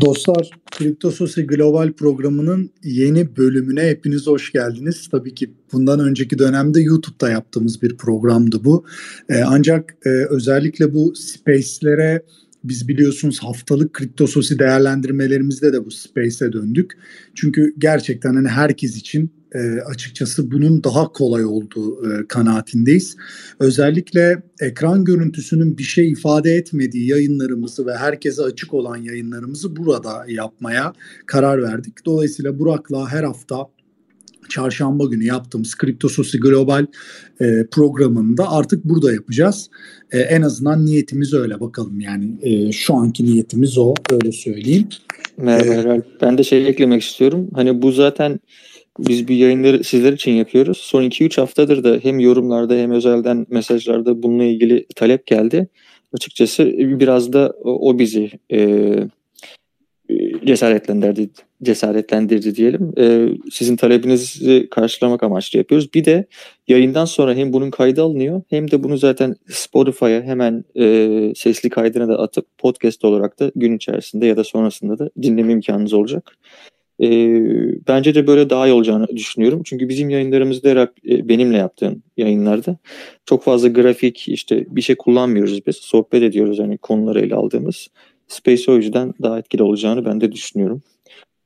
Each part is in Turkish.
Dostlar, Kriptososi Global programının yeni bölümüne hepiniz hoş geldiniz. Tabii ki bundan önceki dönemde YouTube'da yaptığımız bir programdı bu. Ee, ancak e, özellikle bu space'lere biz biliyorsunuz haftalık kriptososi değerlendirmelerimizde de bu space'e döndük. Çünkü gerçekten hani herkes için e, açıkçası bunun daha kolay olduğu e, kanaatindeyiz. Özellikle ekran görüntüsünün bir şey ifade etmediği yayınlarımızı ve herkese açık olan yayınlarımızı burada yapmaya karar verdik. Dolayısıyla Burak'la her hafta çarşamba günü yaptığımız Kriptososi Global e, programında artık burada yapacağız. E, en azından niyetimiz öyle bakalım yani e, şu anki niyetimiz o öyle söyleyeyim. Merhaba ee, Ben de şey eklemek istiyorum. Hani bu zaten biz bir yayınları sizler için yapıyoruz. Son 2-3 haftadır da hem yorumlarda hem özelden mesajlarda bununla ilgili talep geldi. Açıkçası biraz da o bizi e, cesaretlendirdi, cesaretlendirdi diyelim. E, sizin talebinizi karşılamak amaçlı yapıyoruz. Bir de yayından sonra hem bunun kaydı alınıyor hem de bunu zaten Spotify'a hemen e, sesli kaydına da atıp podcast olarak da gün içerisinde ya da sonrasında da dinleme imkanınız olacak. E, bence de böyle daha iyi olacağını düşünüyorum. Çünkü bizim yayınlarımızda e, benimle yaptığım yayınlarda çok fazla grafik işte bir şey kullanmıyoruz biz. Sohbet ediyoruz hani konuları ele aldığımız. Space o yüzden daha etkili olacağını ben de düşünüyorum.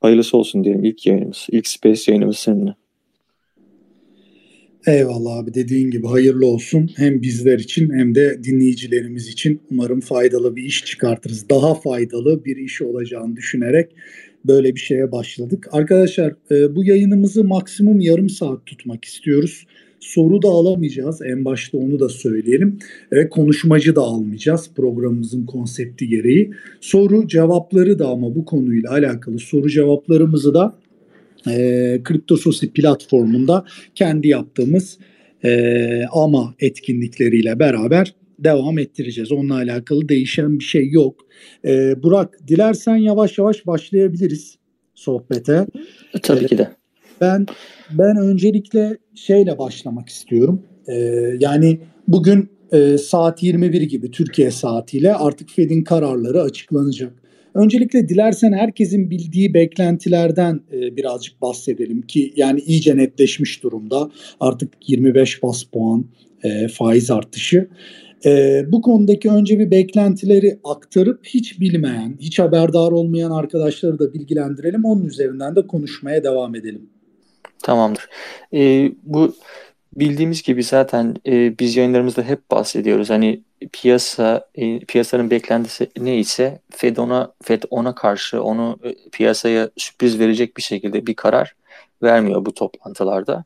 Hayırlısı olsun diyelim ilk yayınımız. ilk Space yayınımız seninle. Eyvallah abi dediğin gibi hayırlı olsun. Hem bizler için hem de dinleyicilerimiz için umarım faydalı bir iş çıkartırız. Daha faydalı bir iş olacağını düşünerek böyle bir şeye başladık. Arkadaşlar e, bu yayınımızı maksimum yarım saat tutmak istiyoruz. Soru da alamayacağız. En başta onu da söyleyelim. Ve konuşmacı da almayacağız programımızın konsepti gereği. Soru cevapları da ama bu konuyla alakalı soru cevaplarımızı da e, Kriptososi platformunda kendi yaptığımız e, ama etkinlikleriyle beraber devam ettireceğiz. Onunla alakalı değişen bir şey yok. E, Burak dilersen yavaş yavaş başlayabiliriz sohbete. Tabii ki de. Ben ben öncelikle şeyle başlamak istiyorum. Ee, yani bugün e, saat 21 gibi Türkiye saatiyle artık Fed'in kararları açıklanacak. Öncelikle dilersen herkesin bildiği beklentilerden e, birazcık bahsedelim ki yani iyice netleşmiş durumda. Artık 25 bas puan e, faiz artışı. E, bu konudaki önce bir beklentileri aktarıp hiç bilmeyen, hiç haberdar olmayan arkadaşları da bilgilendirelim. Onun üzerinden de konuşmaya devam edelim. Tamamdır. Ee, bu bildiğimiz gibi zaten e, biz yayınlarımızda hep bahsediyoruz. Hani piyasa e, piyasanın beklentisi ne ise Fed ona Fed ona karşı onu e, piyasaya sürpriz verecek bir şekilde bir karar vermiyor bu toplantılarda.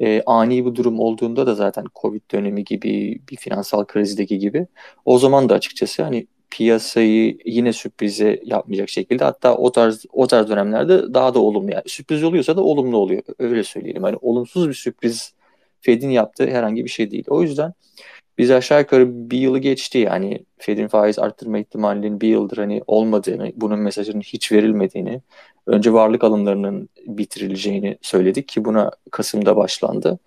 E, ani bir durum olduğunda da zaten Covid dönemi gibi bir finansal krizdeki gibi o zaman da açıkçası hani piyasayı yine sürprize yapmayacak şekilde hatta o tarz o tarz dönemlerde daha da olumlu yani sürpriz oluyorsa da olumlu oluyor öyle söyleyelim. Hani olumsuz bir sürpriz Fed'in yaptığı herhangi bir şey değil. O yüzden biz aşağı yukarı bir yılı geçti yani Fed'in faiz arttırma ihtimalinin bir yıldır hani olmadığını, bunun mesajının hiç verilmediğini, önce varlık alımlarının bitirileceğini söyledik ki buna Kasım'da başlandı.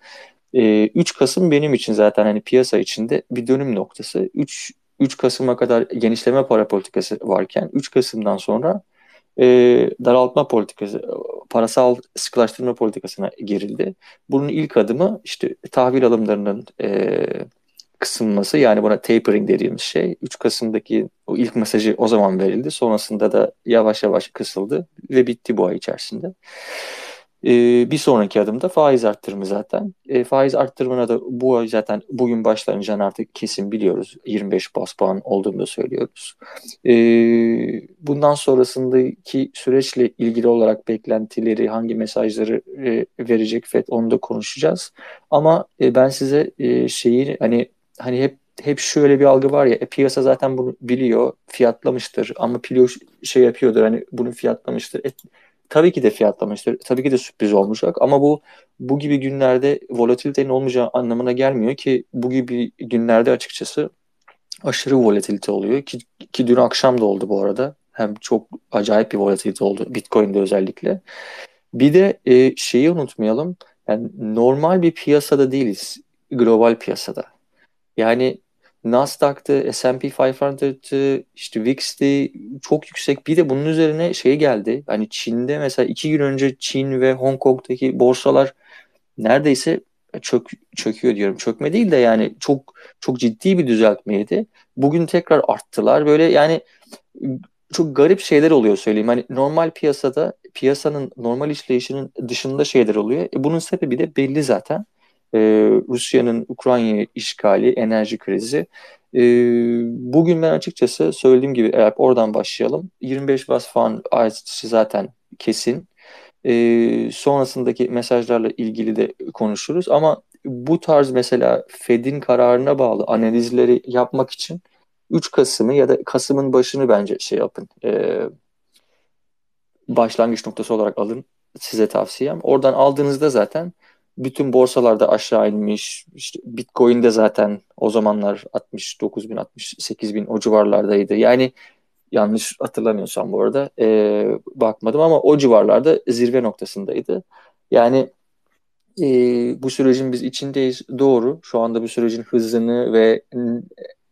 Ee, 3 Kasım benim için zaten hani piyasa içinde bir dönüm noktası. 3 3 Kasım'a kadar genişleme para politikası varken 3 Kasım'dan sonra e, daraltma politikası, parasal sıkılaştırma politikasına girildi. Bunun ilk adımı işte tahvil alımlarının e, kısılması yani buna tapering dediğimiz şey 3 Kasım'daki o ilk mesajı o zaman verildi. Sonrasında da yavaş yavaş kısıldı ve bitti bu ay içerisinde. E, bir sonraki adımda faiz arttırımı zaten. E, faiz arttırımına da bu ay zaten bugün başlanacağını artık kesin biliyoruz. 25 bas puan olduğunu da söylüyoruz. E, bundan sonrasındaki süreçle ilgili olarak beklentileri, hangi mesajları e, verecek FED onu da konuşacağız. Ama e, ben size e, şeyi hani hani hep hep şöyle bir algı var ya e, piyasa zaten bunu biliyor fiyatlamıştır ama biliyor şey yapıyordur hani bunu fiyatlamıştır. E, tabii ki de fiyatlamıştır. Tabii ki de sürpriz olmayacak ama bu bu gibi günlerde volatilitenin olmayacağı anlamına gelmiyor ki bu gibi günlerde açıkçası aşırı volatilite oluyor ki, ki dün akşam da oldu bu arada. Hem çok acayip bir volatilite oldu Bitcoin'de özellikle. Bir de e, şeyi unutmayalım. Yani normal bir piyasada değiliz. Global piyasada. Yani Nasdaq'tı, S&P 500'tı, işte VIX'ti çok yüksek. Bir de bunun üzerine şey geldi. Hani Çin'de mesela iki gün önce Çin ve Hong Kong'daki borsalar neredeyse çök, çöküyor diyorum. Çökme değil de yani çok çok ciddi bir düzeltmeydi. Bugün tekrar arttılar. Böyle yani çok garip şeyler oluyor söyleyeyim. Hani normal piyasada piyasanın normal işleyişinin dışında şeyler oluyor. E bunun sebebi de belli zaten. Ee, Rusya'nın Ukrayna işgali, enerji krizi. Ee, bugün ben açıkçası söylediğim gibi eğer oradan başlayalım. 25 bas falan artışı zaten kesin. Ee, sonrasındaki mesajlarla ilgili de konuşuruz. Ama bu tarz mesela Fed'in kararına bağlı analizleri yapmak için 3 Kasım'ı ya da Kasım'ın başını bence şey yapın. E, başlangıç noktası olarak alın. Size tavsiyem. Oradan aldığınızda zaten bütün borsalarda aşağı inmiş. İşte Bitcoin'de zaten o zamanlar 69 bin, 68 bin o civarlardaydı. Yani yanlış hatırlamıyorsam bu arada e, bakmadım ama o civarlarda zirve noktasındaydı. Yani e, bu sürecin biz içindeyiz. Doğru. Şu anda bu sürecin hızını ve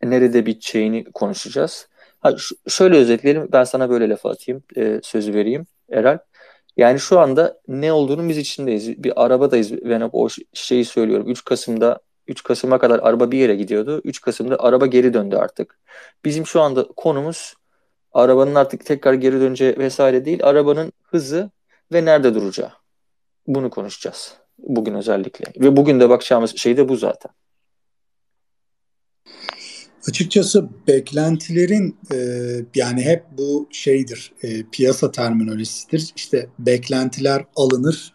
nerede biteceğini konuşacağız. Ha, şöyle özetleyelim. Ben sana böyle laf atayım. E, sözü vereyim Eral. Yani şu anda ne olduğunu biz içindeyiz. Bir arabadayız. Ben o şeyi söylüyorum. 3 Kasım'da 3 Kasım'a kadar araba bir yere gidiyordu. 3 Kasım'da araba geri döndü artık. Bizim şu anda konumuz arabanın artık tekrar geri döneceği vesaire değil. Arabanın hızı ve nerede duracağı. Bunu konuşacağız. Bugün özellikle. Ve bugün de bakacağımız şey de bu zaten. Açıkçası beklentilerin e, yani hep bu şeydir e, piyasa terminolojisidir. İşte beklentiler alınır,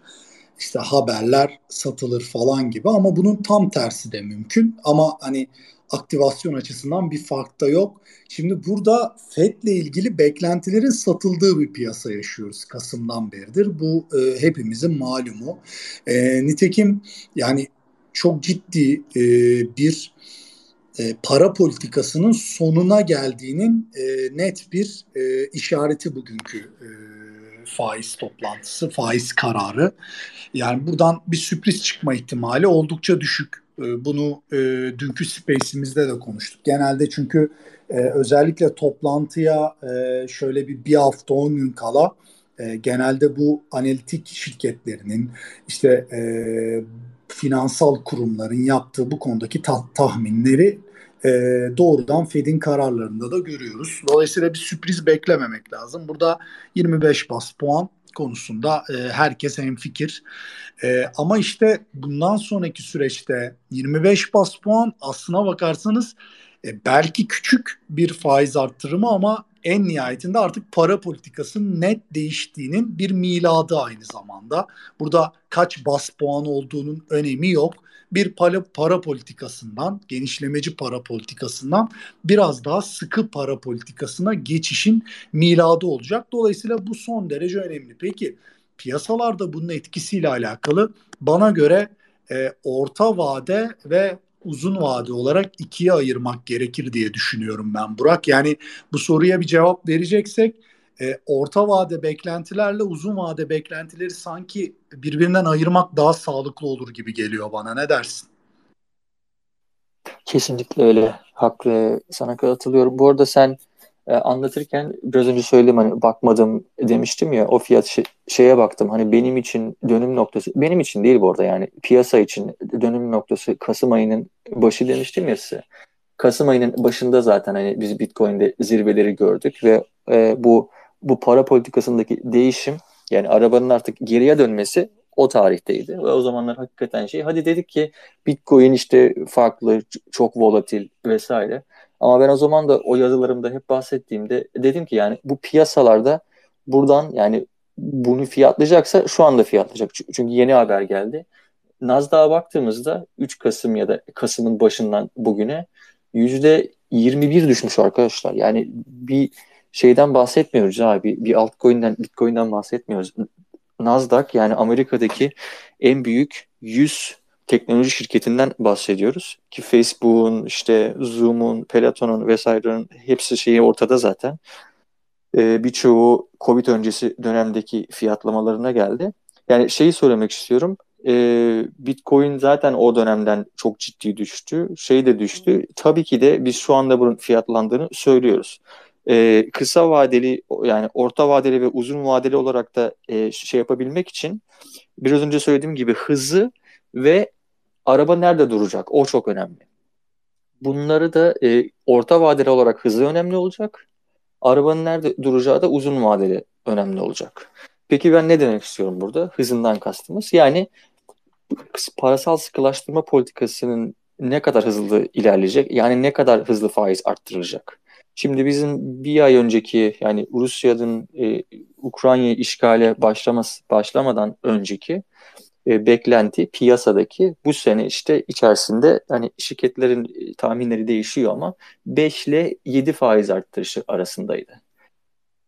işte haberler satılır falan gibi ama bunun tam tersi de mümkün. Ama hani aktivasyon açısından bir fark da yok. Şimdi burada FED'le ilgili beklentilerin satıldığı bir piyasa yaşıyoruz Kasım'dan beridir. Bu e, hepimizin malumu. E, nitekim yani çok ciddi e, bir e, para politikasının sonuna geldiğinin e, net bir e, işareti bugünkü e, faiz toplantısı, faiz kararı. Yani buradan bir sürpriz çıkma ihtimali oldukça düşük. E, bunu e, dünkü Space'imizde de konuştuk. Genelde çünkü e, özellikle toplantıya e, şöyle bir bir hafta on gün kala e, genelde bu analitik şirketlerinin işte e, finansal kurumların yaptığı bu konudaki ta- tahminleri e, doğrudan Fed'in kararlarında da görüyoruz. Dolayısıyla bir sürpriz beklememek lazım. Burada 25 bas puan konusunda e, herkes fikir. E, ama işte bundan sonraki süreçte 25 bas puan aslına bakarsanız e, belki küçük bir faiz arttırımı ama en nihayetinde artık para politikasının net değiştiğinin bir miladı aynı zamanda. Burada kaç bas puan olduğunun önemi yok. Bir para, para politikasından, genişlemeci para politikasından biraz daha sıkı para politikasına geçişin miladı olacak. Dolayısıyla bu son derece önemli. Peki piyasalarda bunun etkisiyle alakalı bana göre e, orta vade ve uzun vade olarak ikiye ayırmak gerekir diye düşünüyorum ben Burak. Yani bu soruya bir cevap vereceksek e, orta vade beklentilerle uzun vade beklentileri sanki birbirinden ayırmak daha sağlıklı olur gibi geliyor bana. Ne dersin? Kesinlikle öyle. Haklı. Sana katılıyorum. Bu arada sen e, anlatırken biraz önce söyledim hani bakmadım demiştim ya o fiyat şey, şeye baktım hani benim için dönüm noktası benim için değil bu arada yani piyasa için dönüm noktası Kasım ayının başı demiştim ya size. Kasım ayının başında zaten hani biz Bitcoin'de zirveleri gördük ve e, bu bu para politikasındaki değişim yani arabanın artık geriye dönmesi o tarihteydi. Ve o zamanlar hakikaten şey hadi dedik ki Bitcoin işte farklı, çok volatil vesaire. Ama ben o zaman da o yazılarımda hep bahsettiğimde dedim ki yani bu piyasalarda buradan yani bunu fiyatlayacaksa şu anda fiyatlayacak. Çünkü yeni haber geldi. Nasdaq'a baktığımızda 3 Kasım ya da Kasım'ın başından bugüne %21 düşmüş arkadaşlar. Yani bir şeyden bahsetmiyoruz abi. Bir altcoin'den, Bitcoin'den bahsetmiyoruz. Nasdaq yani Amerika'daki en büyük 100 teknoloji şirketinden bahsediyoruz. Ki Facebook'un, işte Zoom'un, Peloton'un vesairenin hepsi şeyi ortada zaten. Ee, birçoğu Covid öncesi dönemdeki fiyatlamalarına geldi. Yani şeyi söylemek istiyorum. e, Bitcoin zaten o dönemden çok ciddi düştü. Şey de düştü. Tabii ki de biz şu anda bunun fiyatlandığını söylüyoruz. E, kısa vadeli yani orta vadeli ve uzun vadeli olarak da e, şey yapabilmek için biraz önce söylediğim gibi hızı ve araba nerede duracak o çok önemli. Bunları da e, orta vadeli olarak hızı önemli olacak. Arabanın nerede duracağı da uzun vadeli önemli olacak. Peki ben ne demek istiyorum burada? Hızından kastımız. Yani parasal sıkılaştırma politikasının ne kadar hızlı ilerleyecek? Yani ne kadar hızlı faiz arttırılacak? Şimdi bizim bir ay önceki yani Rusya'nın e, Ukrayna işgale başlaması başlamadan önceki e, beklenti piyasadaki bu sene işte içerisinde hani şirketlerin e, tahminleri değişiyor ama 5 ile 7 faiz arttırışı arasındaydı.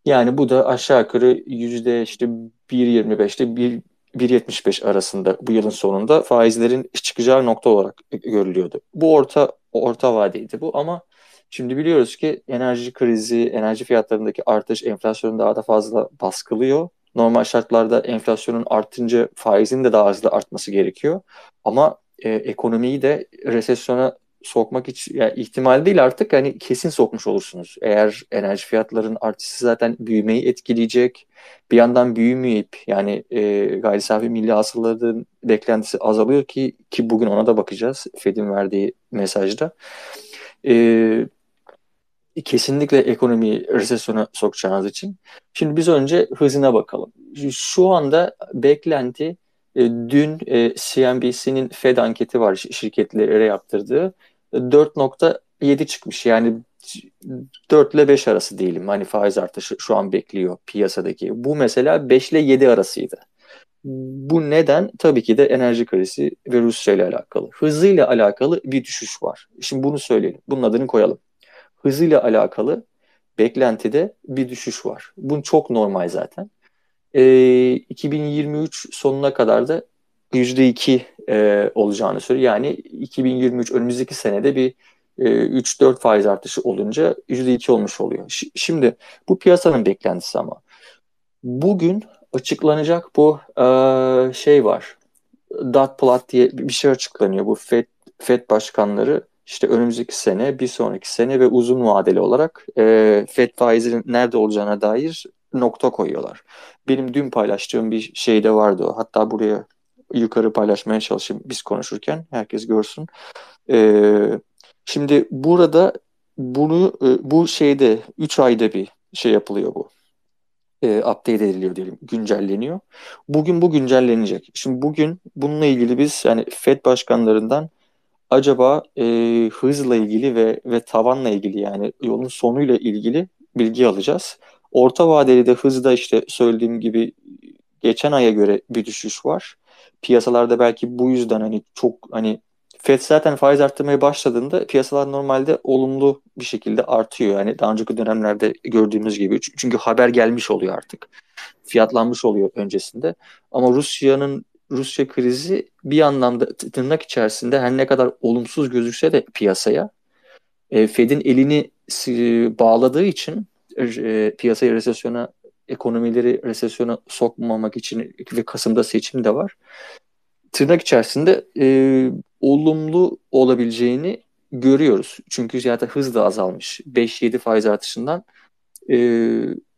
Yani bu da aşağı yukarı yüzde işte 1.25'te 1.75 arasında bu yılın sonunda faizlerin çıkacağı nokta olarak görülüyordu. Bu orta orta vadeydi bu ama şimdi biliyoruz ki enerji krizi, enerji fiyatlarındaki artış enflasyonu daha da fazla baskılıyor. Normal şartlarda enflasyonun artınca faizin de daha hızlı artması gerekiyor. Ama e, ekonomiyi de resesyona sokmak hiç yani ihtimal değil artık hani kesin sokmuş olursunuz. Eğer enerji fiyatlarının artışı zaten büyümeyi etkileyecek. Bir yandan büyümeyip yani e, gayri safi milli hasılaların beklentisi azalıyor ki ki bugün ona da bakacağız Fed'in verdiği mesajda. E, kesinlikle ekonomiyi resesyona sokacağınız için. Şimdi biz önce hızına bakalım. Şu anda beklenti e, dün e, CNBC'nin Fed anketi var şirketlere yaptırdığı 4.7 çıkmış. Yani 4 ile 5 arası diyelim. Hani faiz artışı şu an bekliyor piyasadaki. Bu mesela 5 ile 7 arasıydı. Bu neden? Tabii ki de enerji krizi ve Rusya ile alakalı. Hızıyla alakalı bir düşüş var. Şimdi bunu söyleyelim. Bunun adını koyalım. Hızıyla alakalı beklentide bir düşüş var. Bu çok normal zaten. Ee, 2023 sonuna kadar da %2 e, olacağını söylüyor. Yani 2023 önümüzdeki senede bir e, 3-4 faiz artışı olunca %2 olmuş oluyor. Ş- şimdi bu piyasanın beklentisi ama. Bugün açıklanacak bu e, şey var. Dot plot diye bir şey açıklanıyor. Bu FED, FED başkanları işte önümüzdeki sene, bir sonraki sene ve uzun vadeli olarak e, FED faizinin nerede olacağına dair nokta koyuyorlar. Benim dün paylaştığım bir şey de vardı. Hatta buraya yukarı paylaşmaya çalışayım biz konuşurken herkes görsün. Ee, şimdi burada bunu e, bu şeyde 3 ayda bir şey yapılıyor bu. E, update ediliyor diyelim, güncelleniyor. Bugün bu güncellenecek. Şimdi bugün bununla ilgili biz yani Fed başkanlarından acaba e, hızla ilgili ve ve tavanla ilgili yani yolun sonuyla ilgili bilgi alacağız. Orta vadeli de hızda işte söylediğim gibi geçen aya göre bir düşüş var piyasalarda belki bu yüzden hani çok hani Fed zaten faiz arttırmaya başladığında piyasalar normalde olumlu bir şekilde artıyor. Yani daha önceki dönemlerde gördüğümüz gibi. Çünkü haber gelmiş oluyor artık. Fiyatlanmış oluyor öncesinde. Ama Rusya'nın Rusya krizi bir anlamda tırnak içerisinde her ne kadar olumsuz gözükse de piyasaya e, Fed'in elini bağladığı için e, piyasayı resesyona ekonomileri resesyona sokmamak için ve Kasım'da seçim de var. Tırnak içerisinde e, olumlu olabileceğini görüyoruz. Çünkü zaten hız da azalmış. 5-7 faiz artışından e,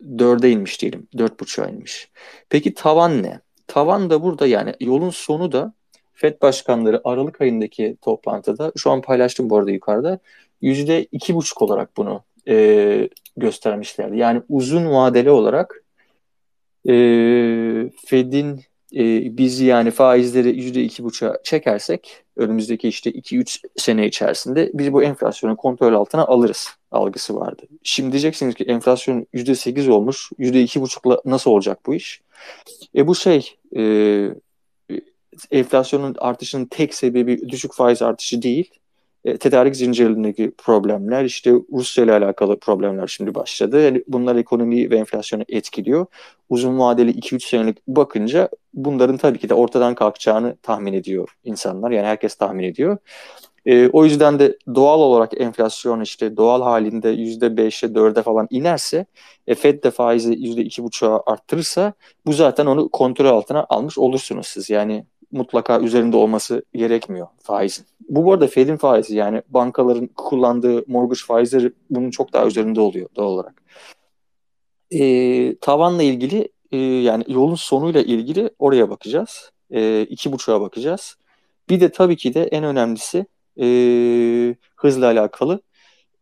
4'e inmiş diyelim. 4.5'a inmiş. Peki tavan ne? Tavan da burada yani yolun sonu da FED başkanları Aralık ayındaki toplantıda şu an paylaştım bu arada yukarıda yüzde iki buçuk olarak bunu e, göstermişlerdi. Yani uzun vadeli olarak e, Fed'in e, biz yani faizleri yüzde iki buçuğa çekersek önümüzdeki işte 2-3 sene içerisinde biz bu enflasyonu kontrol altına alırız algısı vardı. Şimdi diyeceksiniz ki enflasyon yüzde sekiz olmuş, yüzde iki buçukla nasıl olacak bu iş? E bu şey e, enflasyonun artışının tek sebebi düşük faiz artışı değil e, tedarik zincirindeki problemler, işte Rusya ile alakalı problemler şimdi başladı. Yani bunlar ekonomiyi ve enflasyonu etkiliyor. Uzun vadeli 2-3 senelik bakınca bunların tabii ki de ortadan kalkacağını tahmin ediyor insanlar. Yani herkes tahmin ediyor. E, o yüzden de doğal olarak enflasyon işte doğal halinde %5'e 4'e falan inerse e, Fed de faizi %2,5'a arttırırsa bu zaten onu kontrol altına almış olursunuz siz. Yani mutlaka üzerinde olması gerekmiyor faizin. Bu bu arada Fed'in faizi yani bankaların kullandığı mortgage faizleri bunun çok daha üzerinde oluyor doğal olarak. E, tavanla ilgili e, yani yolun sonuyla ilgili oraya bakacağız. E, iki buçuğa bakacağız. Bir de tabii ki de en önemlisi e, hızla alakalı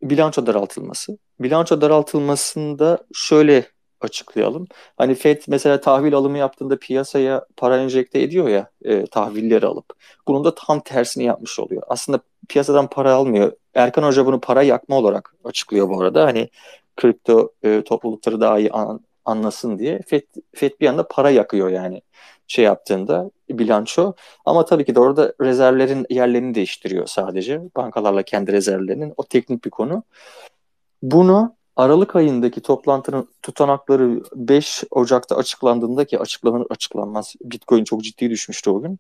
bilanço daraltılması. Bilanço daraltılmasında şöyle açıklayalım. Hani FED mesela tahvil alımı yaptığında piyasaya para enjekte ediyor ya e, tahvilleri alıp. Bunun da tam tersini yapmış oluyor. Aslında piyasadan para almıyor. Erkan Hoca bunu para yakma olarak açıklıyor bu arada. Hani kripto e, toplulukları daha iyi an, anlasın diye. FED, FED bir anda para yakıyor yani şey yaptığında bilanço. Ama tabii ki de orada rezervlerin yerlerini değiştiriyor sadece. Bankalarla kendi rezervlerinin. O teknik bir konu. Bunu Aralık ayındaki toplantının tutanakları 5 Ocak'ta açıklandığında ki açıklanır açıklanmaz Bitcoin çok ciddi düşmüştü o gün.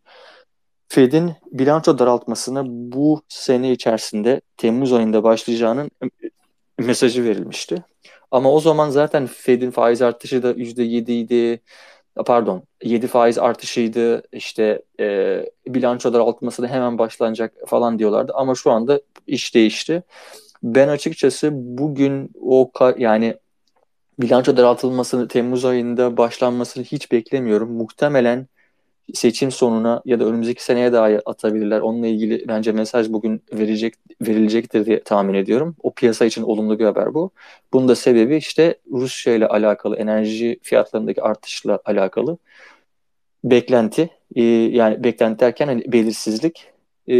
Fed'in bilanço daraltmasına bu sene içerisinde Temmuz ayında başlayacağının mesajı verilmişti. Ama o zaman zaten Fed'in faiz artışı da %7 idi. Pardon 7 faiz artışıydı. İşte e, bilanço daraltması da hemen başlanacak falan diyorlardı. Ama şu anda iş değişti. Ben açıkçası bugün o yani bilanço daraltılmasını Temmuz ayında başlanmasını hiç beklemiyorum. Muhtemelen seçim sonuna ya da önümüzdeki seneye dahi atabilirler. Onunla ilgili bence mesaj bugün verecek verilecektir diye tahmin ediyorum. O piyasa için olumlu bir haber bu. Bunun da sebebi işte Rusya ile alakalı enerji fiyatlarındaki artışla alakalı beklenti. E, yani beklenti derken hani belirsizlik. E,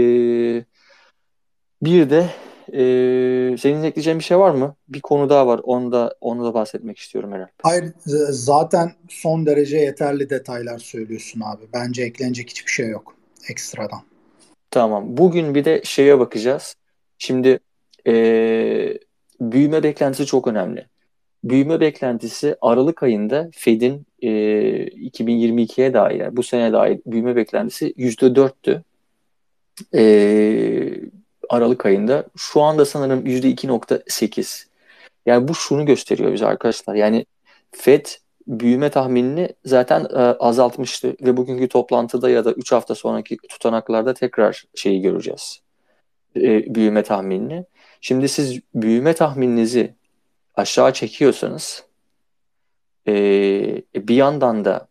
bir de ee, senin ekleyeceğin bir şey var mı? Bir konu daha var. Onu da onu da bahsetmek istiyorum herhalde. Hayır, zaten son derece yeterli detaylar söylüyorsun abi. Bence eklenecek hiçbir şey yok ekstradan. Tamam. Bugün bir de şeye bakacağız. Şimdi ee, büyüme beklentisi çok önemli. Büyüme beklentisi Aralık ayında Fed'in e, 2022'ye dair, bu sene dair büyüme beklentisi %4'tü. E, Aralık ayında. Şu anda sanırım %2.8. Yani bu şunu gösteriyor bize arkadaşlar. Yani FED büyüme tahminini zaten e, azaltmıştı ve bugünkü toplantıda ya da 3 hafta sonraki tutanaklarda tekrar şeyi göreceğiz. E, büyüme tahminini. Şimdi siz büyüme tahmininizi aşağı çekiyorsanız e, bir yandan da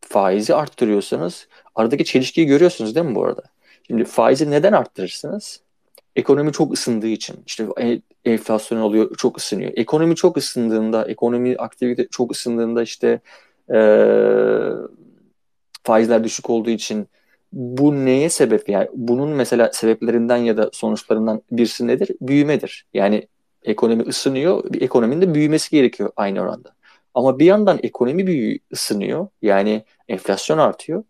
faizi arttırıyorsanız aradaki çelişkiyi görüyorsunuz değil mi bu arada? Şimdi faizi neden arttırırsınız? Ekonomi çok ısındığı için işte e, enflasyon oluyor çok ısınıyor. Ekonomi çok ısındığında, ekonomi aktivite çok ısındığında işte e, faizler düşük olduğu için bu neye sebep yani bunun mesela sebeplerinden ya da sonuçlarından birisi nedir? Büyümedir. Yani ekonomi ısınıyor, bir ekonominin de büyümesi gerekiyor aynı oranda. Ama bir yandan ekonomi büyüyor, ısınıyor. Yani enflasyon artıyor.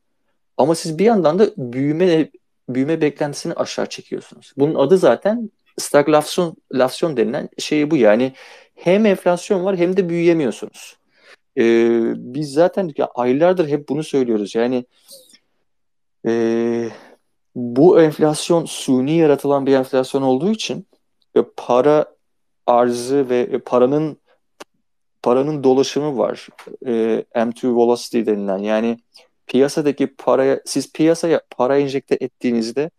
Ama siz bir yandan da büyüme büyüme beklentisini aşağı çekiyorsunuz. Bunun adı zaten stagflasyon lasyon denilen şey bu yani hem enflasyon var hem de büyüyemiyorsunuz. Ee, biz zaten ya aylardır hep bunu söylüyoruz yani e, bu enflasyon suni yaratılan bir enflasyon olduğu için e, para arzı ve e, paranın paranın dolaşımı var. E, M2 velocity denilen yani piyasadaki paraya siz piyasaya para enjekte ettiğinizde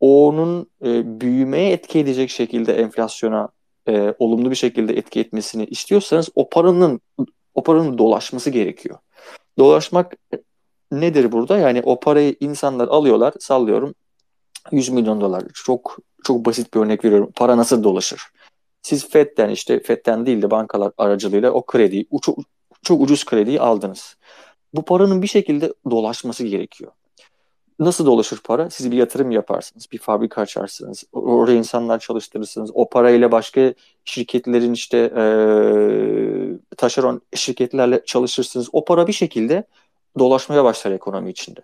onun e, büyümeye etki edecek şekilde enflasyona e, olumlu bir şekilde etki etmesini istiyorsanız o paranın o paranın dolaşması gerekiyor. Dolaşmak nedir burada? Yani o parayı insanlar alıyorlar, sallıyorum 100 milyon dolar. Çok çok basit bir örnek veriyorum. Para nasıl dolaşır? Siz FED'den işte FED'den değil de bankalar aracılığıyla o krediyi çok, çok ucuz krediyi aldınız bu paranın bir şekilde dolaşması gerekiyor. Nasıl dolaşır para? Siz bir yatırım yaparsınız, bir fabrika açarsınız, oraya insanlar çalıştırırsınız. O parayla başka şirketlerin işte e, taşeron şirketlerle çalışırsınız. O para bir şekilde dolaşmaya başlar ekonomi içinde.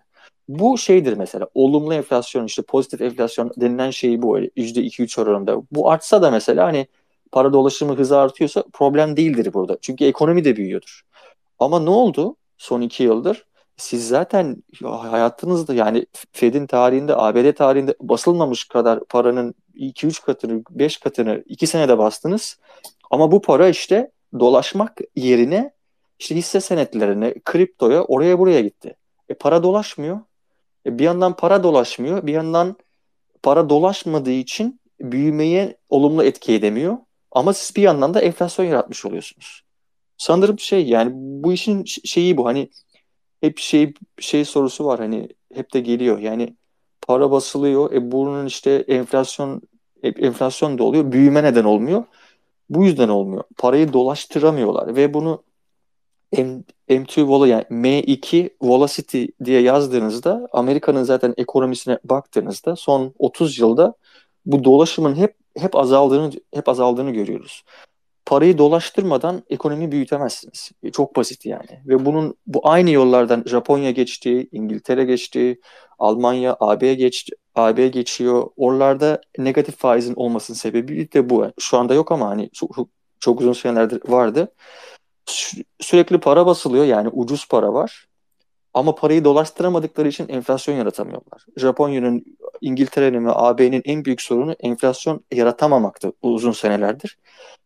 Bu şeydir mesela olumlu enflasyon işte pozitif enflasyon denilen şey bu öyle %2-3 oranında. Bu artsa da mesela hani para dolaşımı hızı artıyorsa problem değildir burada. Çünkü ekonomi de büyüyordur. Ama ne oldu? Son iki yıldır siz zaten hayatınızda yani Fed'in tarihinde, ABD tarihinde basılmamış kadar paranın 2-3 katını, 5 katını 2 senede bastınız. Ama bu para işte dolaşmak yerine işte hisse senetlerine, kriptoya, oraya buraya gitti. E para dolaşmıyor. E, bir yandan para dolaşmıyor, bir yandan para dolaşmadığı için büyümeye olumlu etki edemiyor. Ama siz bir yandan da enflasyon yaratmış oluyorsunuz. Sanırım şey yani bu işin şeyi bu hani hep şey şey sorusu var hani hep de geliyor. Yani para basılıyor. E bunun işte enflasyon enflasyon da oluyor. Büyüme neden olmuyor. Bu yüzden olmuyor. Parayı dolaştıramıyorlar ve bunu M, M2 Vol yani M2 Velocity diye yazdığınızda Amerika'nın zaten ekonomisine baktığınızda son 30 yılda bu dolaşımın hep hep azaldığını hep azaldığını görüyoruz. Parayı dolaştırmadan ekonomi büyütemezsiniz. Çok basit yani. Ve bunun bu aynı yollardan Japonya geçti, İngiltere geçti, Almanya, AB geçti, AB geçiyor. Oralarda negatif faizin olmasının sebebi de bu. Şu anda yok ama hani çok, çok uzun senelerdir vardı. Sü- sürekli para basılıyor yani ucuz para var. Ama parayı dolaştıramadıkları için enflasyon yaratamıyorlar. Japonya'nın, İngiltere'nin ve AB'nin en büyük sorunu enflasyon yaratamamaktı uzun senelerdir.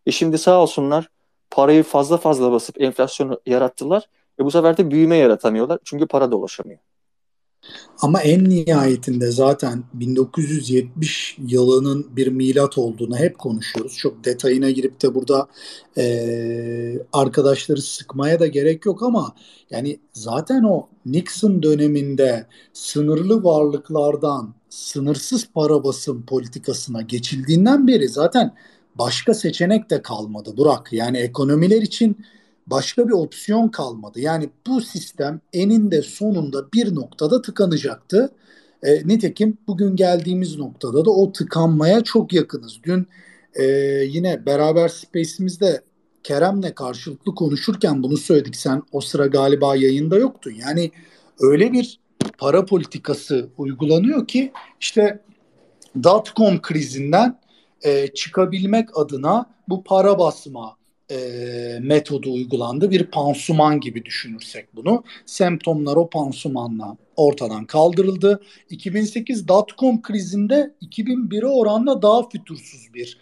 E şimdi sağ olsunlar parayı fazla fazla basıp enflasyonu yarattılar. E bu sefer de büyüme yaratamıyorlar. Çünkü para dolaşamıyor. Ama en nihayetinde zaten 1970 yılının bir milat olduğunu hep konuşuyoruz. Çok detayına girip de burada e, arkadaşları sıkmaya da gerek yok ama yani zaten o Nixon döneminde sınırlı varlıklardan sınırsız para basım politikasına geçildiğinden beri zaten başka seçenek de kalmadı Burak. Yani ekonomiler için başka bir opsiyon kalmadı. Yani bu sistem eninde sonunda bir noktada tıkanacaktı. E, nitekim bugün geldiğimiz noktada da o tıkanmaya çok yakınız. Dün e, yine beraber Space'imizde Kerem'le karşılıklı konuşurken bunu söyledik. Sen o sıra galiba yayında yoktun. Yani öyle bir para politikası uygulanıyor ki işte dot-com krizinden e, çıkabilmek adına bu para basma e, metodu uygulandı. Bir pansuman gibi düşünürsek bunu. Semptomlar o pansumanla ortadan kaldırıldı. 2008 dot-com krizinde 2001'e oranla daha fütursuz bir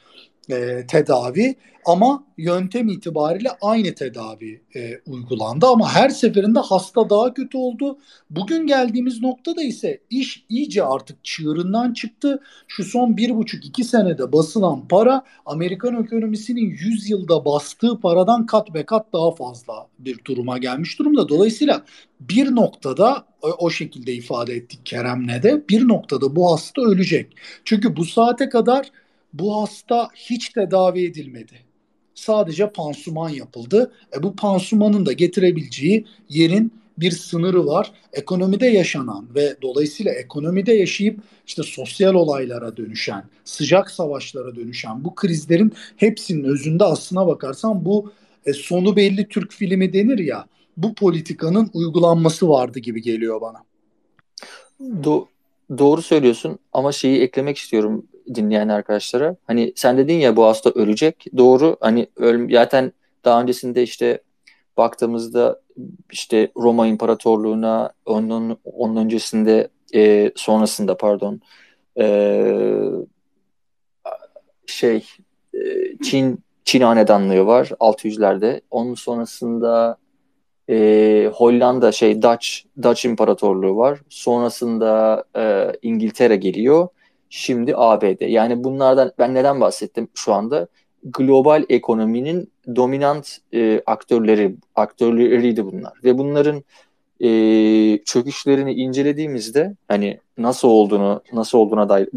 e, tedavi ama yöntem itibariyle aynı tedavi e, uygulandı ama her seferinde hasta daha kötü oldu. Bugün geldiğimiz noktada ise iş iyice artık çığırından çıktı. Şu son bir buçuk iki senede basılan para Amerikan ekonomisinin 100 yılda bastığı paradan kat be kat daha fazla bir duruma gelmiş durumda. Dolayısıyla bir noktada o, şekilde ifade ettik Kerem'le de bir noktada bu hasta ölecek. Çünkü bu saate kadar bu hasta hiç tedavi edilmedi. Sadece pansuman yapıldı. E bu pansumanın da getirebileceği yerin bir sınırı var. Ekonomide yaşanan ve dolayısıyla ekonomide yaşayıp işte sosyal olaylara dönüşen, sıcak savaşlara dönüşen bu krizlerin hepsinin özünde aslına bakarsan bu e, sonu belli Türk filmi denir ya bu politikanın uygulanması vardı gibi geliyor bana. Do doğru söylüyorsun ama şeyi eklemek istiyorum dinleyen arkadaşlara. Hani sen dedin ya bu hasta ölecek. Doğru. Hani öl zaten daha öncesinde işte baktığımızda işte Roma İmparatorluğu'na onun onun öncesinde e, sonrasında pardon e, şey e, Çin Çin hanedanlığı var 600'lerde. Onun sonrasında e, Hollanda şey Dutch Dutch İmparatorluğu var. Sonrasında e, İngiltere geliyor. Şimdi ABD. Yani bunlardan ben neden bahsettim şu anda? Global ekonominin dominant e, aktörleri aktörleriydi bunlar ve bunların e, çöküşlerini incelediğimizde hani nasıl olduğunu nasıl olduğuna dair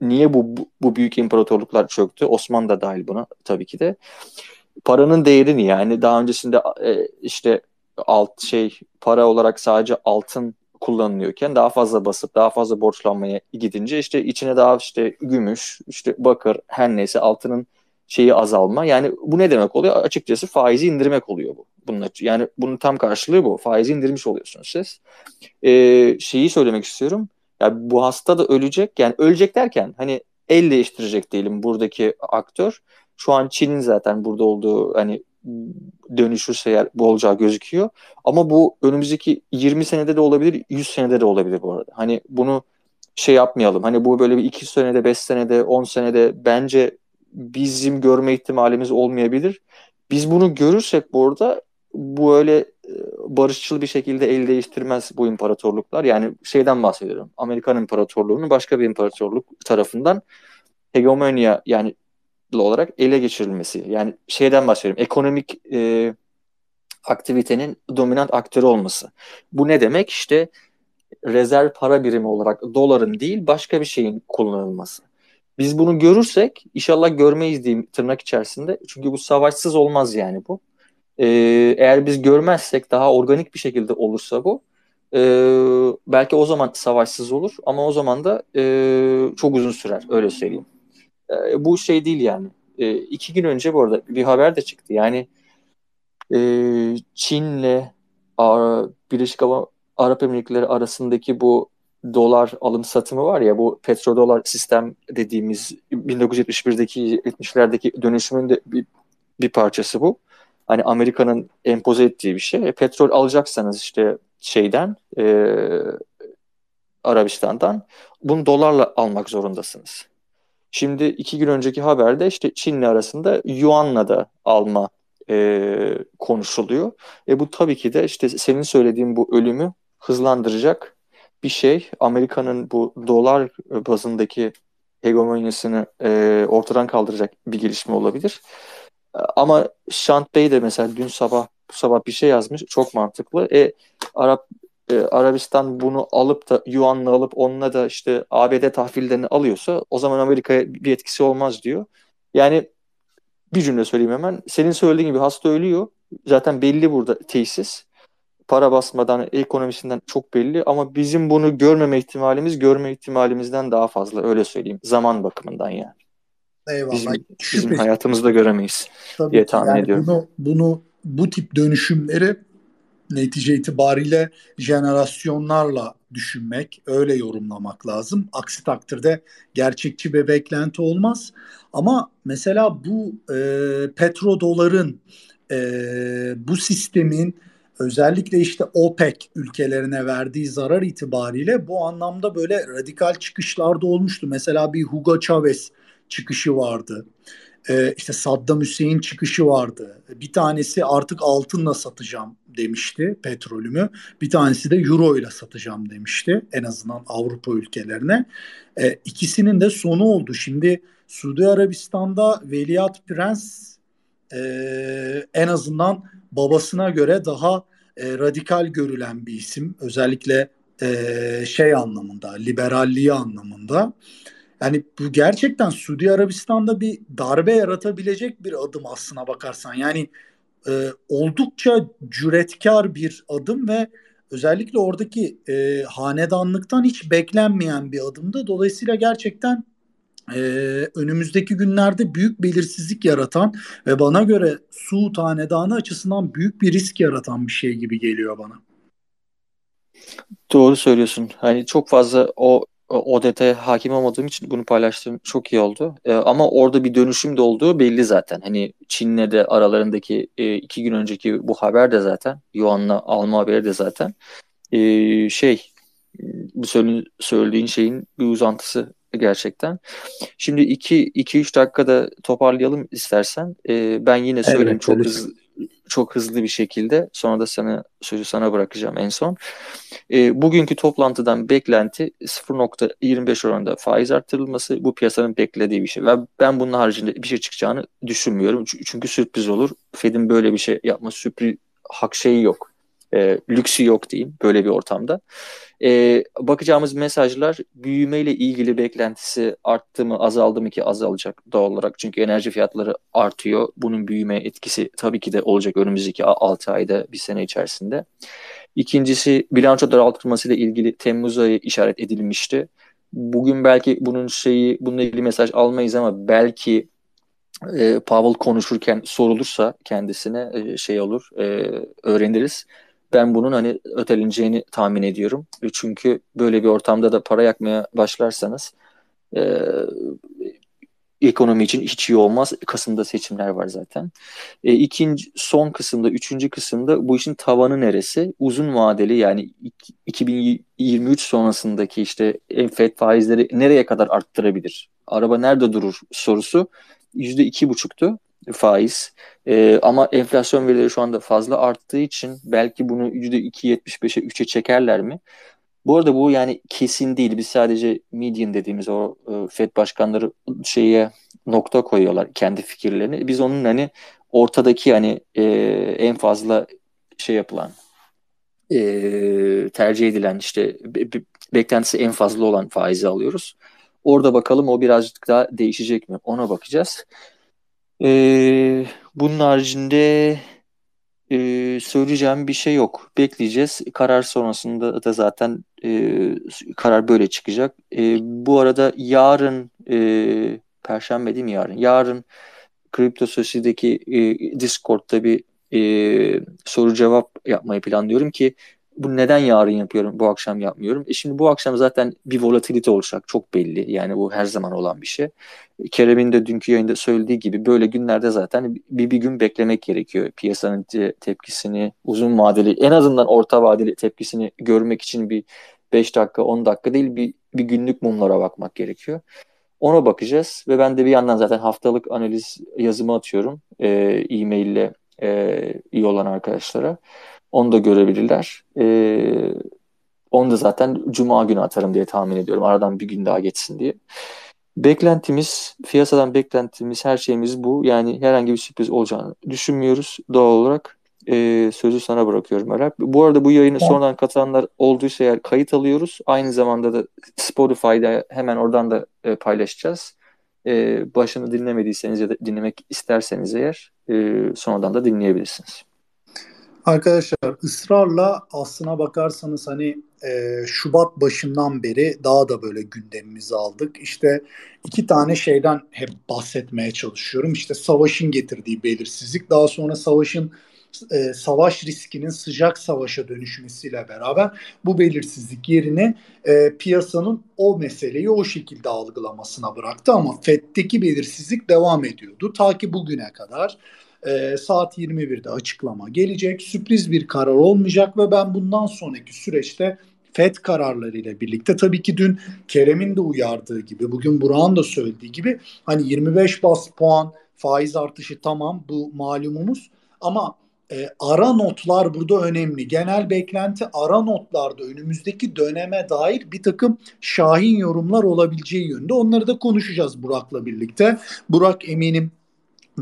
niye bu, bu bu büyük imparatorluklar çöktü Osmanlı da dahil buna tabii ki de paranın değerini yani daha öncesinde e, işte alt şey para olarak sadece altın kullanılıyorken daha fazla basıp daha fazla borçlanmaya gidince işte içine daha işte gümüş, işte bakır her neyse altının şeyi azalma. Yani bu ne demek oluyor? Açıkçası faizi indirmek oluyor bu. Bunun yani bunun tam karşılığı bu. Faizi indirmiş oluyorsunuz siz. Ee, şeyi söylemek istiyorum. Yani bu hasta da ölecek. Yani ölecek derken hani el değiştirecek diyelim buradaki aktör. Şu an Çin'in zaten burada olduğu hani dönüşürse eğer bu olacağı gözüküyor. Ama bu önümüzdeki 20 senede de olabilir, 100 senede de olabilir bu arada. Hani bunu şey yapmayalım. Hani bu böyle bir 2 senede, 5 senede, 10 senede bence bizim görme ihtimalimiz olmayabilir. Biz bunu görürsek bu arada bu öyle barışçıl bir şekilde el değiştirmez bu imparatorluklar. Yani şeyden bahsediyorum. Amerikan İmparatorluğu'nun başka bir imparatorluk tarafından hegemonya yani olarak ele geçirilmesi. Yani şeyden bahsediyorum. Ekonomik e, aktivitenin dominant aktörü olması. Bu ne demek? İşte rezerv para birimi olarak doların değil başka bir şeyin kullanılması. Biz bunu görürsek inşallah görmeyiz diyeyim tırnak içerisinde. Çünkü bu savaşsız olmaz yani bu. Ee, eğer biz görmezsek daha organik bir şekilde olursa bu e, belki o zaman savaşsız olur ama o zaman da e, çok uzun sürer öyle söyleyeyim. E, bu şey değil yani. E, iki gün önce bu arada bir haber de çıktı. Yani e, Çin'le Birleşik Arap Emirlikleri arasındaki bu dolar alım satımı var ya bu petrodolar sistem dediğimiz 1971'deki 70'lerdeki dönüşümün de bir, bir parçası bu. Hani Amerika'nın empoze ettiği bir şey. E, petrol alacaksanız işte şeyden e, Arabistan'dan bunu dolarla almak zorundasınız. Şimdi iki gün önceki haberde işte Çin'le arasında Yuan'la da alma e, konuşuluyor. E bu tabii ki de işte senin söylediğin bu ölümü hızlandıracak bir şey. Amerika'nın bu dolar bazındaki hegemonyasını e, ortadan kaldıracak bir gelişme olabilir. Ama Şant Bey de mesela dün sabah bu sabah bir şey yazmış. Çok mantıklı. E, Arap e, Arabistan bunu alıp da Yuan'la alıp onunla da işte ABD tahvillerini alıyorsa o zaman Amerika'ya bir etkisi olmaz diyor. Yani bir cümle söyleyeyim hemen. Senin söylediğin gibi hasta ölüyor. Zaten belli burada tesis para basmadan ekonomisinden çok belli ama bizim bunu görmeme ihtimalimiz görme ihtimalimizden daha fazla öyle söyleyeyim zaman bakımından yani. Eyvallah. Bizim, bizim hayatımızda göremeyiz Tabii diye tahmin yani ediyorum. Bunu, bunu bu tip dönüşümleri netice itibariyle jenerasyonlarla düşünmek, öyle yorumlamak lazım. Aksi takdirde gerçekçi bir beklenti olmaz. Ama mesela bu e, petrodoların, e, bu sistemin özellikle işte OPEC ülkelerine verdiği zarar itibariyle bu anlamda böyle radikal çıkışlarda olmuştu. Mesela bir Hugo Chavez çıkışı vardı. Ee, işte Saddam Hüseyin çıkışı vardı. Bir tanesi artık altınla satacağım demişti petrolümü. Bir tanesi de euro ile satacağım demişti en azından Avrupa ülkelerine. Ee, ikisinin de sonu oldu. Şimdi Suudi Arabistan'da Veliaht Prens e, en azından babasına göre daha e, radikal görülen bir isim. Özellikle e, şey anlamında, liberalliği anlamında. Yani bu gerçekten Suudi Arabistan'da bir darbe yaratabilecek bir adım aslına bakarsan. Yani e, oldukça cüretkar bir adım ve özellikle oradaki e, hanedanlıktan hiç beklenmeyen bir adımdı. Dolayısıyla gerçekten e, önümüzdeki günlerde büyük belirsizlik yaratan ve bana göre Suud Hanedanı açısından büyük bir risk yaratan bir şey gibi geliyor bana. Doğru söylüyorsun. Hani çok fazla o o detaya hakim olmadığım için bunu paylaştığım çok iyi oldu. Ee, ama orada bir dönüşüm de olduğu belli zaten. Hani Çin'le de aralarındaki e, iki gün önceki bu haber de zaten, Yuan'la alma haberi de zaten e, şey bu söylediğin şeyin bir uzantısı gerçekten. Şimdi 2-3 dakikada toparlayalım istersen. E, ben yine söyleyeyim evet, çok hızlı çok hızlı bir şekilde. Sonra da sana sözü sana bırakacağım en son. E, bugünkü toplantıdan beklenti 0.25 oranında faiz arttırılması bu piyasanın beklediği bir şey. Ve ben bunun haricinde bir şey çıkacağını düşünmüyorum. Çünkü sürpriz olur. Fed'in böyle bir şey yapması sürpriz hak şeyi yok. E, lüksü yok diyeyim böyle bir ortamda. E, bakacağımız mesajlar büyümeyle ilgili beklentisi arttı mı azaldı mı ki azalacak doğal olarak. Çünkü enerji fiyatları artıyor. Bunun büyüme etkisi tabii ki de olacak önümüzdeki 6 ayda bir sene içerisinde. İkincisi bilanço daraltılması ile ilgili Temmuz ayı işaret edilmişti. Bugün belki bunun şeyi bununla ilgili mesaj almayız ama belki e, Pavel konuşurken sorulursa kendisine e, şey olur e, öğreniriz ben bunun hani öteleneceğini tahmin ediyorum. Çünkü böyle bir ortamda da para yakmaya başlarsanız e, ekonomi için hiç iyi olmaz. Kasım'da seçimler var zaten. E, ikinci, son kısımda, üçüncü kısımda bu işin tavanı neresi? Uzun vadeli yani 2023 sonrasındaki işte FED faizleri nereye kadar arttırabilir? Araba nerede durur sorusu yüzde iki buçuktu. Faiz. E, ama enflasyon verileri şu anda fazla arttığı için belki bunu %2.75'e 3'e çekerler mi? Bu arada bu yani kesin değil. Biz sadece median dediğimiz o e, FED başkanları şeye nokta koyuyorlar kendi fikirlerini. Biz onun hani ortadaki hani e, en fazla şey yapılan e, tercih edilen işte be, be, beklentisi en fazla olan faizi alıyoruz. Orada bakalım o birazcık daha değişecek mi? Ona bakacağız. E, bunun haricinde e, söyleyeceğim bir şey yok. Bekleyeceğiz. Karar sonrasında da zaten e, karar böyle çıkacak. E, bu arada yarın e, Perşembe değil mi yarın? Yarın Kripto Sosi'deki e, Discord'da bir e, soru cevap yapmayı planlıyorum ki bu neden yarın yapıyorum, bu akşam yapmıyorum? E şimdi bu akşam zaten bir volatilite olacak çok belli. Yani bu her zaman olan bir şey. Kerem'in de dünkü yayında söylediği gibi böyle günlerde zaten bir, bir gün beklemek gerekiyor. Piyasanın tepkisini, uzun vadeli, en azından orta vadeli tepkisini görmek için bir 5 dakika, 10 dakika değil bir, bir günlük mumlara bakmak gerekiyor. Ona bakacağız ve ben de bir yandan zaten haftalık analiz yazımı atıyorum e, e-mail ile e, iyi olan arkadaşlara. Onu da görebilirler. E, onu da zaten Cuma günü atarım diye tahmin ediyorum. Aradan bir gün daha geçsin diye. Beklentimiz, piyasadan beklentimiz, her şeyimiz bu. Yani herhangi bir sürpriz olacağını düşünmüyoruz doğal olarak. E, sözü sana bırakıyorum Erap. Bu arada bu yayını sonradan katılanlar olduysa eğer kayıt alıyoruz. Aynı zamanda da Spotify'da hemen oradan da e, paylaşacağız. E, başını dinlemediyseniz ya da dinlemek isterseniz eğer e, sonradan da dinleyebilirsiniz. Arkadaşlar ısrarla aslına bakarsanız hani e, Şubat başından beri daha da böyle gündemimizi aldık. İşte iki tane şeyden hep bahsetmeye çalışıyorum. İşte savaşın getirdiği belirsizlik, daha sonra savaşın e, savaş riskinin sıcak savaşa dönüşmesiyle beraber bu belirsizlik yerini e, piyasanın o meseleyi o şekilde algılamasına bıraktı ama FED'deki belirsizlik devam ediyordu ta ki bugüne kadar. E, saat 21'de açıklama gelecek. Sürpriz bir karar olmayacak ve ben bundan sonraki süreçte FED kararları ile birlikte tabii ki dün Kerem'in de uyardığı gibi bugün Burak'ın da söylediği gibi hani 25 bas puan faiz artışı tamam bu malumumuz ama e, ara notlar burada önemli. Genel beklenti ara notlarda önümüzdeki döneme dair bir takım şahin yorumlar olabileceği yönde. Onları da konuşacağız Burak'la birlikte. Burak eminim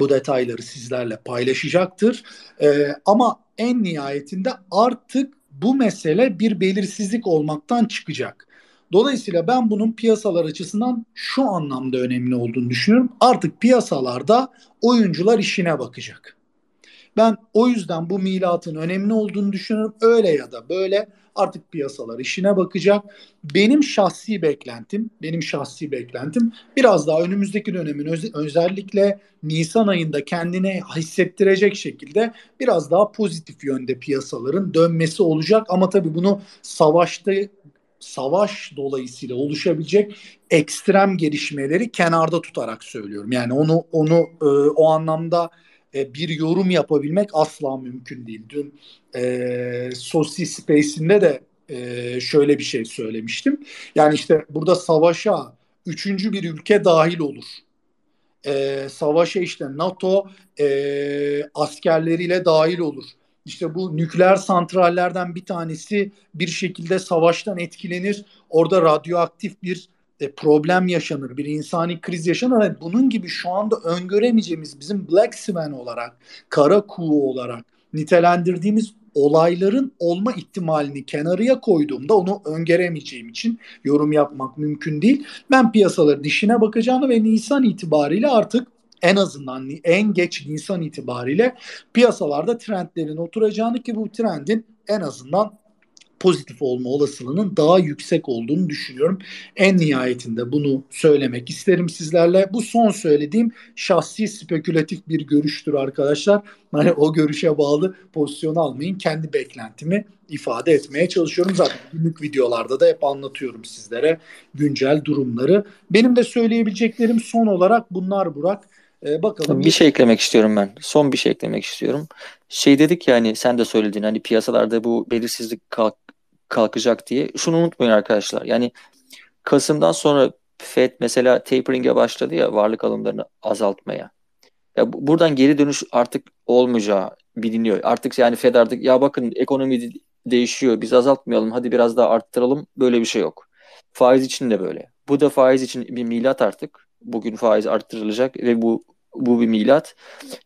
bu detayları sizlerle paylaşacaktır. E, ama en nihayetinde artık bu mesele bir belirsizlik olmaktan çıkacak. Dolayısıyla ben bunun piyasalar açısından şu anlamda önemli olduğunu düşünüyorum. Artık piyasalarda oyuncular işine bakacak. Ben o yüzden bu milatın önemli olduğunu düşünüyorum. Öyle ya da böyle artık piyasalar işine bakacak. Benim şahsi beklentim, benim şahsi beklentim biraz daha önümüzdeki dönemin öz- özellikle Nisan ayında kendine hissettirecek şekilde biraz daha pozitif yönde piyasaların dönmesi olacak. Ama tabii bunu savaşta savaş dolayısıyla oluşabilecek ekstrem gelişmeleri kenarda tutarak söylüyorum. Yani onu onu e, o anlamda e, bir yorum yapabilmek asla mümkün değil. Dün e, Sosi Space'inde de e, şöyle bir şey söylemiştim. Yani işte burada savaşa üçüncü bir ülke dahil olur. E, savaşa işte NATO e, askerleriyle dahil olur. İşte bu nükleer santrallerden bir tanesi bir şekilde savaştan etkilenir. Orada radyoaktif bir e, problem yaşanır, bir insani kriz yaşanır. Yani bunun gibi şu anda öngöremeyeceğimiz bizim Black Swan olarak, kara kuğu olarak nitelendirdiğimiz olayların olma ihtimalini kenarıya koyduğumda onu öngöremeyeceğim için yorum yapmak mümkün değil. Ben piyasaların dişine bakacağını ve Nisan itibariyle artık en azından en geç Nisan itibariyle piyasalarda trendlerin oturacağını ki bu trendin en azından pozitif olma olasılığının daha yüksek olduğunu düşünüyorum. En nihayetinde bunu söylemek isterim sizlerle. Bu son söylediğim şahsi spekülatif bir görüştür arkadaşlar. Hani o görüşe bağlı pozisyon almayın. Kendi beklentimi ifade etmeye çalışıyorum. Zaten günlük videolarda da hep anlatıyorum sizlere güncel durumları. Benim de söyleyebileceklerim son olarak bunlar Burak. Ee, bakalım. Bir şey eklemek istiyorum ben. Son bir şey eklemek istiyorum. Şey dedik ya hani sen de söyledin hani piyasalarda bu belirsizlik kalk, kalkacak diye. Şunu unutmayın arkadaşlar. Yani Kasım'dan sonra Fed mesela tapering'e başladı ya varlık alımlarını azaltmaya. Ya buradan geri dönüş artık olmayacağı biliniyor. Artık yani Fed artık ya bakın ekonomi değişiyor biz azaltmayalım hadi biraz daha arttıralım böyle bir şey yok. Faiz için de böyle. Bu da faiz için bir milat artık. Bugün faiz arttırılacak ve bu bu bir milat.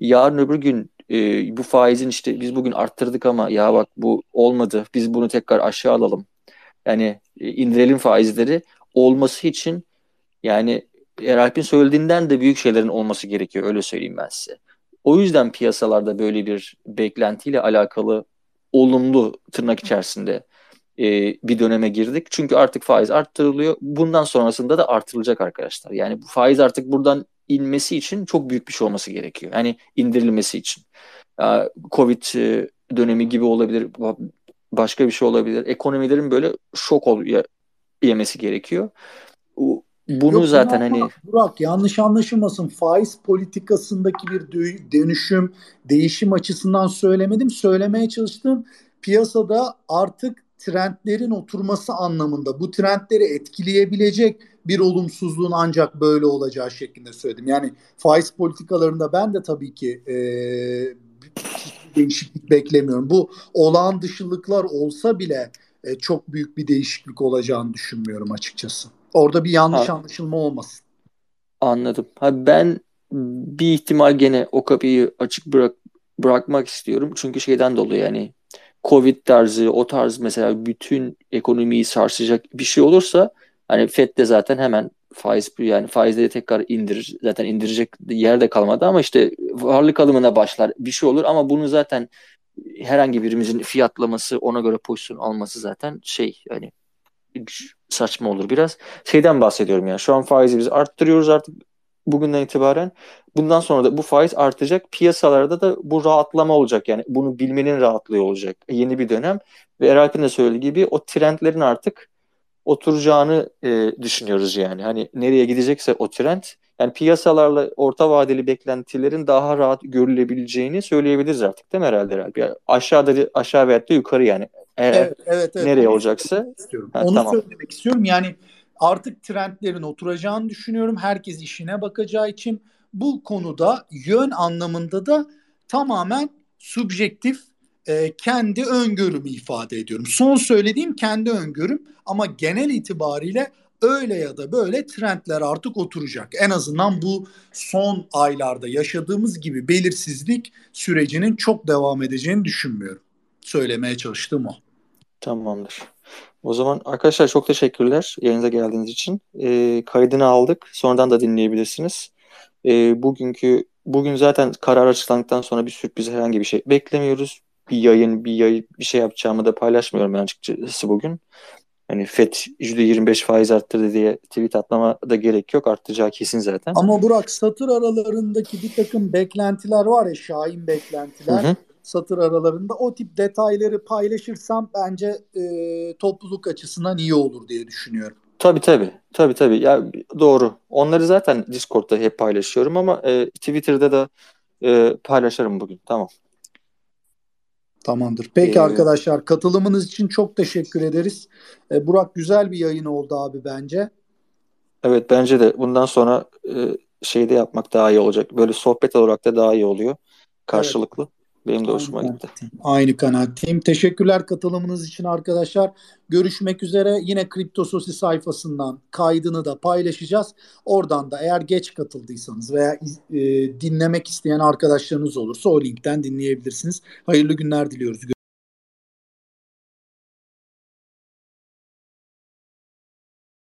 Yarın öbür gün e, bu faizin işte biz bugün arttırdık ama ya bak bu olmadı. Biz bunu tekrar aşağı alalım. Yani e, indirelim faizleri olması için yani Eralp'in söylediğinden de büyük şeylerin olması gerekiyor öyle söyleyeyim ben size. O yüzden piyasalarda böyle bir beklentiyle alakalı olumlu tırnak içerisinde e, bir döneme girdik. Çünkü artık faiz arttırılıyor. Bundan sonrasında da artırılacak arkadaşlar. Yani bu faiz artık buradan inmesi için çok büyük bir şey olması gerekiyor. Yani indirilmesi için. Covid e, dönemi gibi olabilir, başka bir şey olabilir. Ekonomilerin böyle şok ol yemesi gerekiyor. Bunu Yok, zaten hani Burak yanlış anlaşılmasın. Faiz politikasındaki bir dönüşüm, değişim açısından söylemedim. Söylemeye çalıştım. Piyasada artık trendlerin oturması anlamında bu trendleri etkileyebilecek bir olumsuzluğun ancak böyle olacağı şeklinde söyledim. Yani faiz politikalarında ben de tabii ki e, değişiklik beklemiyorum. Bu olağan dışılıklar olsa bile e, çok büyük bir değişiklik olacağını düşünmüyorum açıkçası. Orada bir yanlış ha. anlaşılma olmasın. Anladım. Ha ben bir ihtimal gene o kapıyı açık bırak bırakmak istiyorum. Çünkü şeyden dolayı yani Covid tarzı, o tarz mesela bütün ekonomiyi sarsacak bir şey olursa hani FED de zaten hemen faiz yani faizleri tekrar indirir. Zaten indirecek yer de kalmadı ama işte varlık alımına başlar. Bir şey olur ama bunu zaten herhangi birimizin fiyatlaması ona göre pozisyon alması zaten şey hani saçma olur biraz. Şeyden bahsediyorum yani şu an faizi biz arttırıyoruz artık bugünden itibaren. Bundan sonra da bu faiz artacak. Piyasalarda da bu rahatlama olacak yani bunu bilmenin rahatlığı olacak. Yeni bir dönem ve Eralp'in de söylediği gibi o trendlerin artık oturacağını e, düşünüyoruz yani. Hani nereye gidecekse o trend yani piyasalarla orta vadeli beklentilerin daha rahat görülebileceğini söyleyebiliriz artık değil mi herhalde herhalde? Yani aşağıda aşağı veyahut da yukarı yani. Eğer evet, evet, evet. nereye olacaksa. Ha, Onu tamam. söylemek istiyorum. Yani artık trendlerin oturacağını düşünüyorum. Herkes işine bakacağı için bu konuda yön anlamında da tamamen subjektif e, kendi öngörümü ifade ediyorum. Son söylediğim kendi öngörüm ama genel itibariyle öyle ya da böyle trendler artık oturacak. En azından bu son aylarda yaşadığımız gibi belirsizlik sürecinin çok devam edeceğini düşünmüyorum. Söylemeye çalıştığım o. Tamamdır. O zaman arkadaşlar çok teşekkürler yayınıza geldiğiniz için. E, kaydını aldık. Sonradan da dinleyebilirsiniz. E, bugünkü bugün zaten karar açıklandıktan sonra bir sürpriz herhangi bir şey beklemiyoruz. Bir yayın, bir yayın, bir şey yapacağımı da paylaşmıyorum ben açıkçası bugün. Hani FED %25 faiz arttırdı diye tweet atmama da gerek yok. Artacağı kesin zaten. Ama Burak satır aralarındaki bir takım beklentiler var ya şahin beklentiler. Hı hı. Satır aralarında o tip detayları paylaşırsam bence e, topluluk açısından iyi olur diye düşünüyorum. Tabii tabii. Tabii tabii. Ya doğru. Onları zaten Discord'da hep paylaşıyorum ama e, Twitter'da da e, paylaşırım bugün. Tamam. Tamamdır. Peki ee, arkadaşlar katılımınız için çok teşekkür ederiz. Ee, Burak güzel bir yayın oldu abi bence. Evet bence de bundan sonra e, şeyde yapmak daha iyi olacak. Böyle sohbet olarak da daha iyi oluyor. Karşılıklı. Evet. Benim de hoşuma Aynı gitti. Aynı kanaatteyim. Teşekkürler katılımınız için arkadaşlar. Görüşmek üzere. Yine Kripto Sosi sayfasından kaydını da paylaşacağız. Oradan da eğer geç katıldıysanız veya e, dinlemek isteyen arkadaşlarınız olursa o linkten dinleyebilirsiniz. Hayırlı günler diliyoruz.